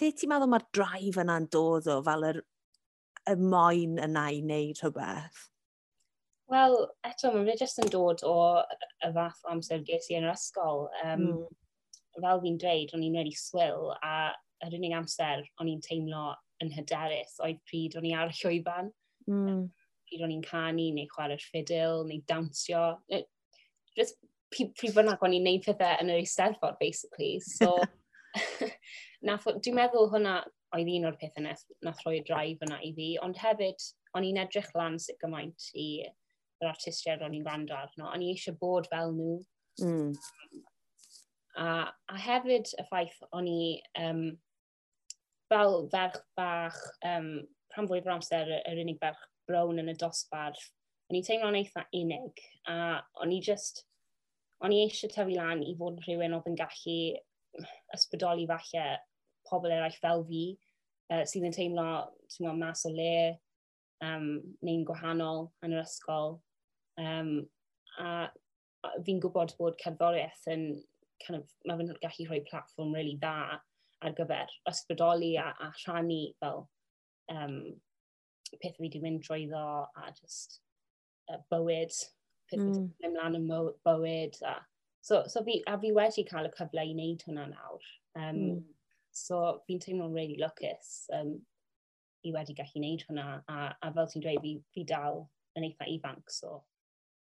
lle ti'n meddwl mae'r drive yna'n dod o fel yr, y moyn yna i wneud rhywbeth? Wel, eto, mae'n rhaid jyst yn dod o y fath o amser ges i yn yr ysgol. Um, mm. Fel fi'n dweud, o'n i'n really swil, a yr unig amser o'n i'n teimlo yn hyderus oedd pryd o'n i ar y llwyfan. Mm. Pryd o'n i'n canu, neu chwarae'r ffidil, neu dawnsio. Just pryd bynnag o'n i'n neud pethau yn yr eisteddfod, basically. So, nath, dwi'n meddwl hwnna oedd un o'r pethau nath, nath rhoi drive yna i fi, ond hefyd o'n i'n edrych lan sut gymaint i yr artistiaid o'n i'n gwrando arno, o'n i eisiau bod fel nhw. Mm. A, a hefyd y ffaith o'n i um, fel ferch bach, um, rhan fwy o'r amser yr unig ferch brown yn y dosbarth, o'n i'n teimlo'n eitha unig. A o'n i just, o'n i eisiau tyfu lan i fod yn rhywun oedd yn gallu ysbrydoli falle pobl eraill fel fi uh, sydd yn teimlo ma, mas o le um, neu'n gwahanol yn yr ysgol. Um, a, fi'n gwybod bod cerddoriaeth yn, kind of, mae fe'n gallu rhoi platform really dda ar gyfer ysbrydoli a, a rhannu fel um, peth fi wedi mynd drwyddo a just uh, bywyd, peth mm. fi wedi mynd mlaen yn bywyd a So, so fi, a fi wedi cael y cyfle i wneud hwnna nawr. Um, mm. So fi'n teimlo'n really lwcus um, i wedi gallu wneud hwnna. A, a fel ti'n dweud, fi, fi dal yn eitha ifanc. So